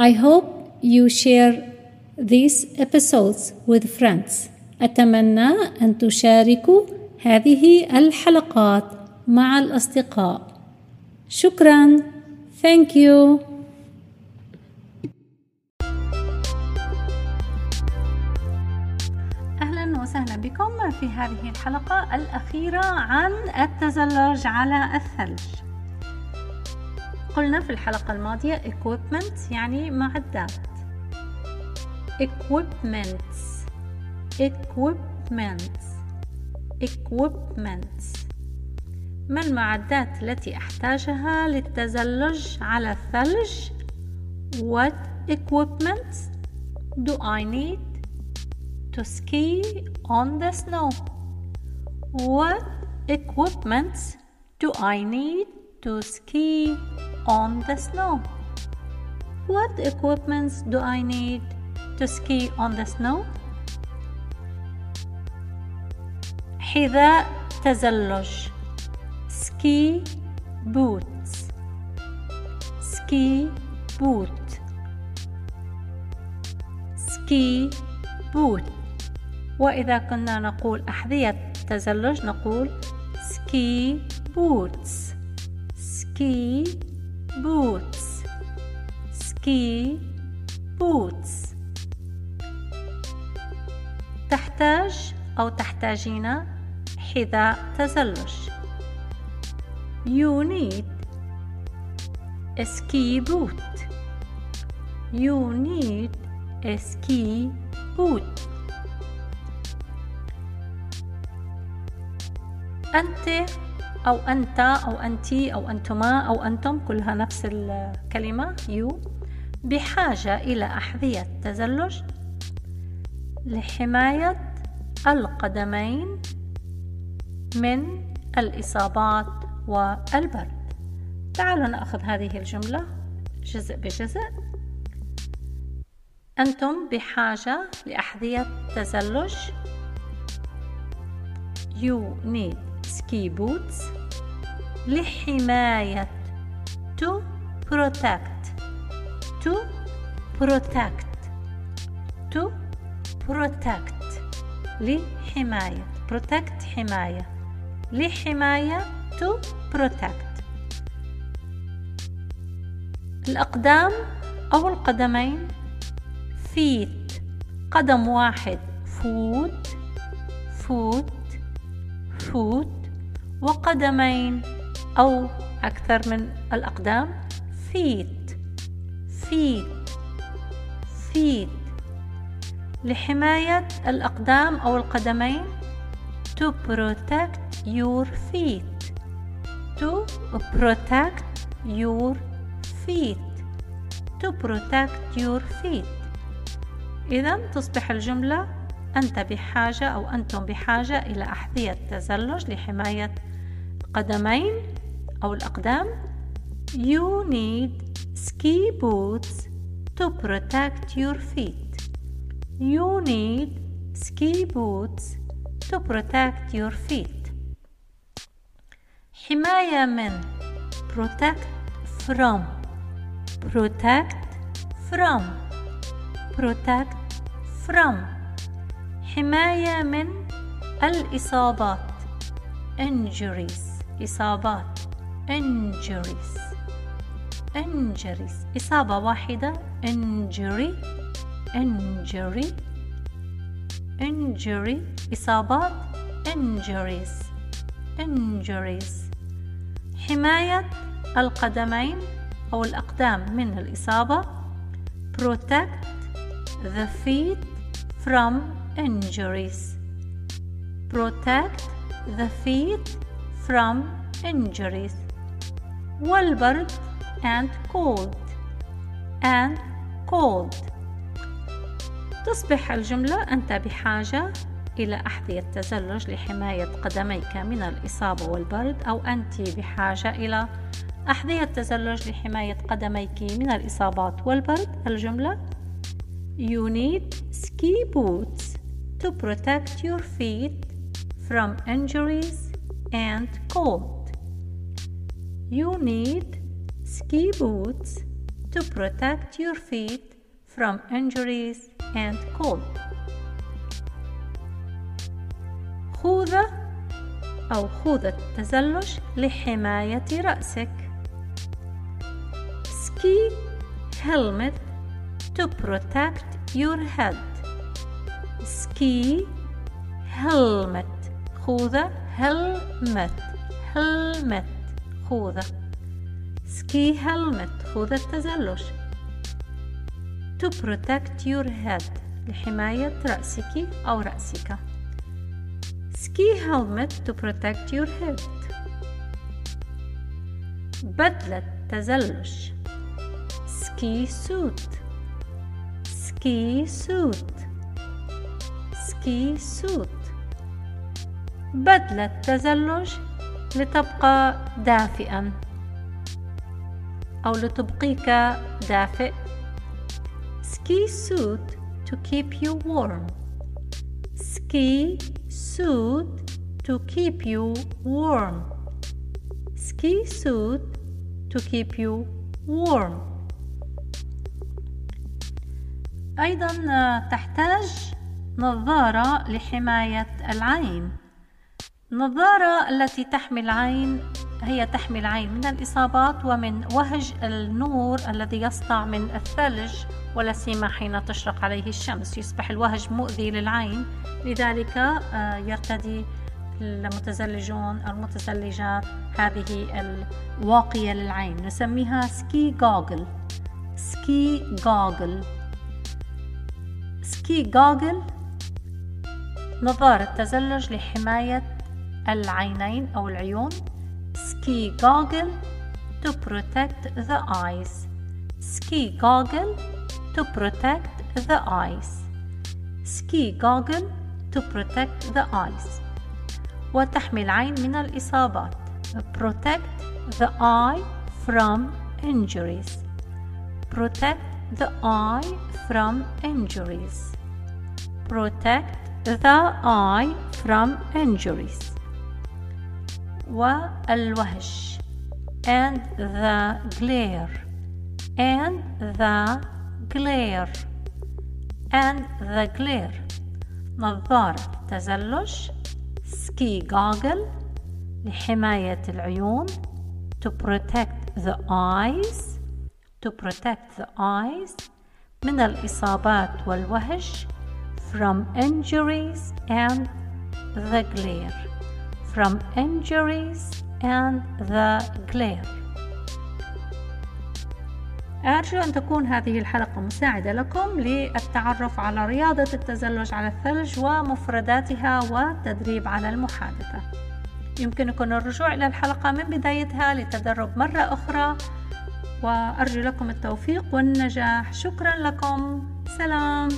I hope you share these episodes with friends. أتمنى أن تشاركوا هذه الحلقات مع الأصدقاء. شكرا. Thank you. أهلا وسهلا بكم في هذه الحلقة الأخيرة عن التزلج على الثلج قلنا في الحلقة الماضية equipment يعني معدات equipments equipments equipments ما المعدات التي أحتاجها للتزلج على الثلج What equipment do I need to ski on the snow? What equipment do I need to ski on the snow? What equipment do I need to ski on the snow? حذاء تزلج ski boots ski boot ski boot وإذا كنا نقول أحذية تزلج نقول ski boots ski boots ski boots تحتاج أو تحتاجين حذاء تزلج You need a ski boot You need a ski boot أنت أو أنت أو أنتي أو أنتما أو أنتم كلها نفس الكلمة يو. بحاجة إلى أحذية تزلج لحماية القدمين من الإصابات والبرد. تعالوا نأخذ هذه الجملة جزء بجزء. أنتم بحاجة لأحذية تزلج You need ski boots. لحماية to protect to protect to protect لحماية protect حماية لحماية to protect الأقدام أو القدمين feet قدم واحد foot foot foot وقدمين أو أكثر من الأقدام. feet feet feet لحماية الأقدام أو القدمين to protect your feet. to protect your feet. to protect your feet. إذا تصبح الجملة أنت بحاجة أو أنتم بحاجة إلى أحذية تزلج لحماية القدمين أو الأقدام You need ski boots to protect your feet You need ski boots to protect your feet حماية من protect from protect from protect from حماية من الإصابات injuries إصابات injuries injuries إصابة واحدة injury injury injury إصابات injuries injuries حماية القدمين أو الأقدام من الإصابة protect the feet from injuries protect the feet from injuries والبرد and cold. And cold. تصبح الجملة أنت بحاجة إلى أحذية تزلج لحماية قدميك من الإصابة والبرد أو أنت بحاجة إلى أحذية تزلج لحماية قدميك من الإصابات والبرد. الجملة You need ski boots to protect your feet from injuries and cold. You need ski boots to protect your feet from injuries and cold. خوذة أو خوذة تزلج لحماية رأسك. Ski helmet to protect your head. Ski helmet خوذة helmet helmet خوذة ski helmet خوذة تزلج to protect your head لحماية رأسك أو رأسك ski helmet to protect your head بدلة تزلج ski suit ski suit ski suit بدلة تزلج لتبقى دافئا أو لتبقيك دافئ ski suit to keep you warm ski suit to keep you warm ski suit to keep you warm أيضا تحتاج نظارة لحماية العين النظارة التي تحمي العين هي تحمي العين من الإصابات ومن وهج النور الذي يسطع من الثلج ولا سيما حين تشرق عليه الشمس. يصبح الوهج مؤذي للعين. لذلك آه، يرتدي المتزلجون المتزلجات هذه الواقية للعين. نسميها ski goggle ski goggle ski goggle نظارة تزلج لحماية العينين أو العيون ski goggle to protect the eyes ski goggle to protect the eyes ski goggle to protect the eyes وتحمي العين من الإصابات protect the eye from injuries protect the eye from injuries protect the eye from injuries والوهج and the glare and the glare and the glare نظارة تزلج ski goggle لحماية العيون to protect the eyes to protect the eyes من الإصابات والوهج from injuries and the glare from injuries and the glare. أرجو أن تكون هذه الحلقة مساعدة لكم للتعرف على رياضة التزلج على الثلج ومفرداتها والتدريب على المحادثة. يمكنكم الرجوع إلى الحلقة من بدايتها للتدرب مرة أخرى وأرجو لكم التوفيق والنجاح. شكرا لكم. سلام.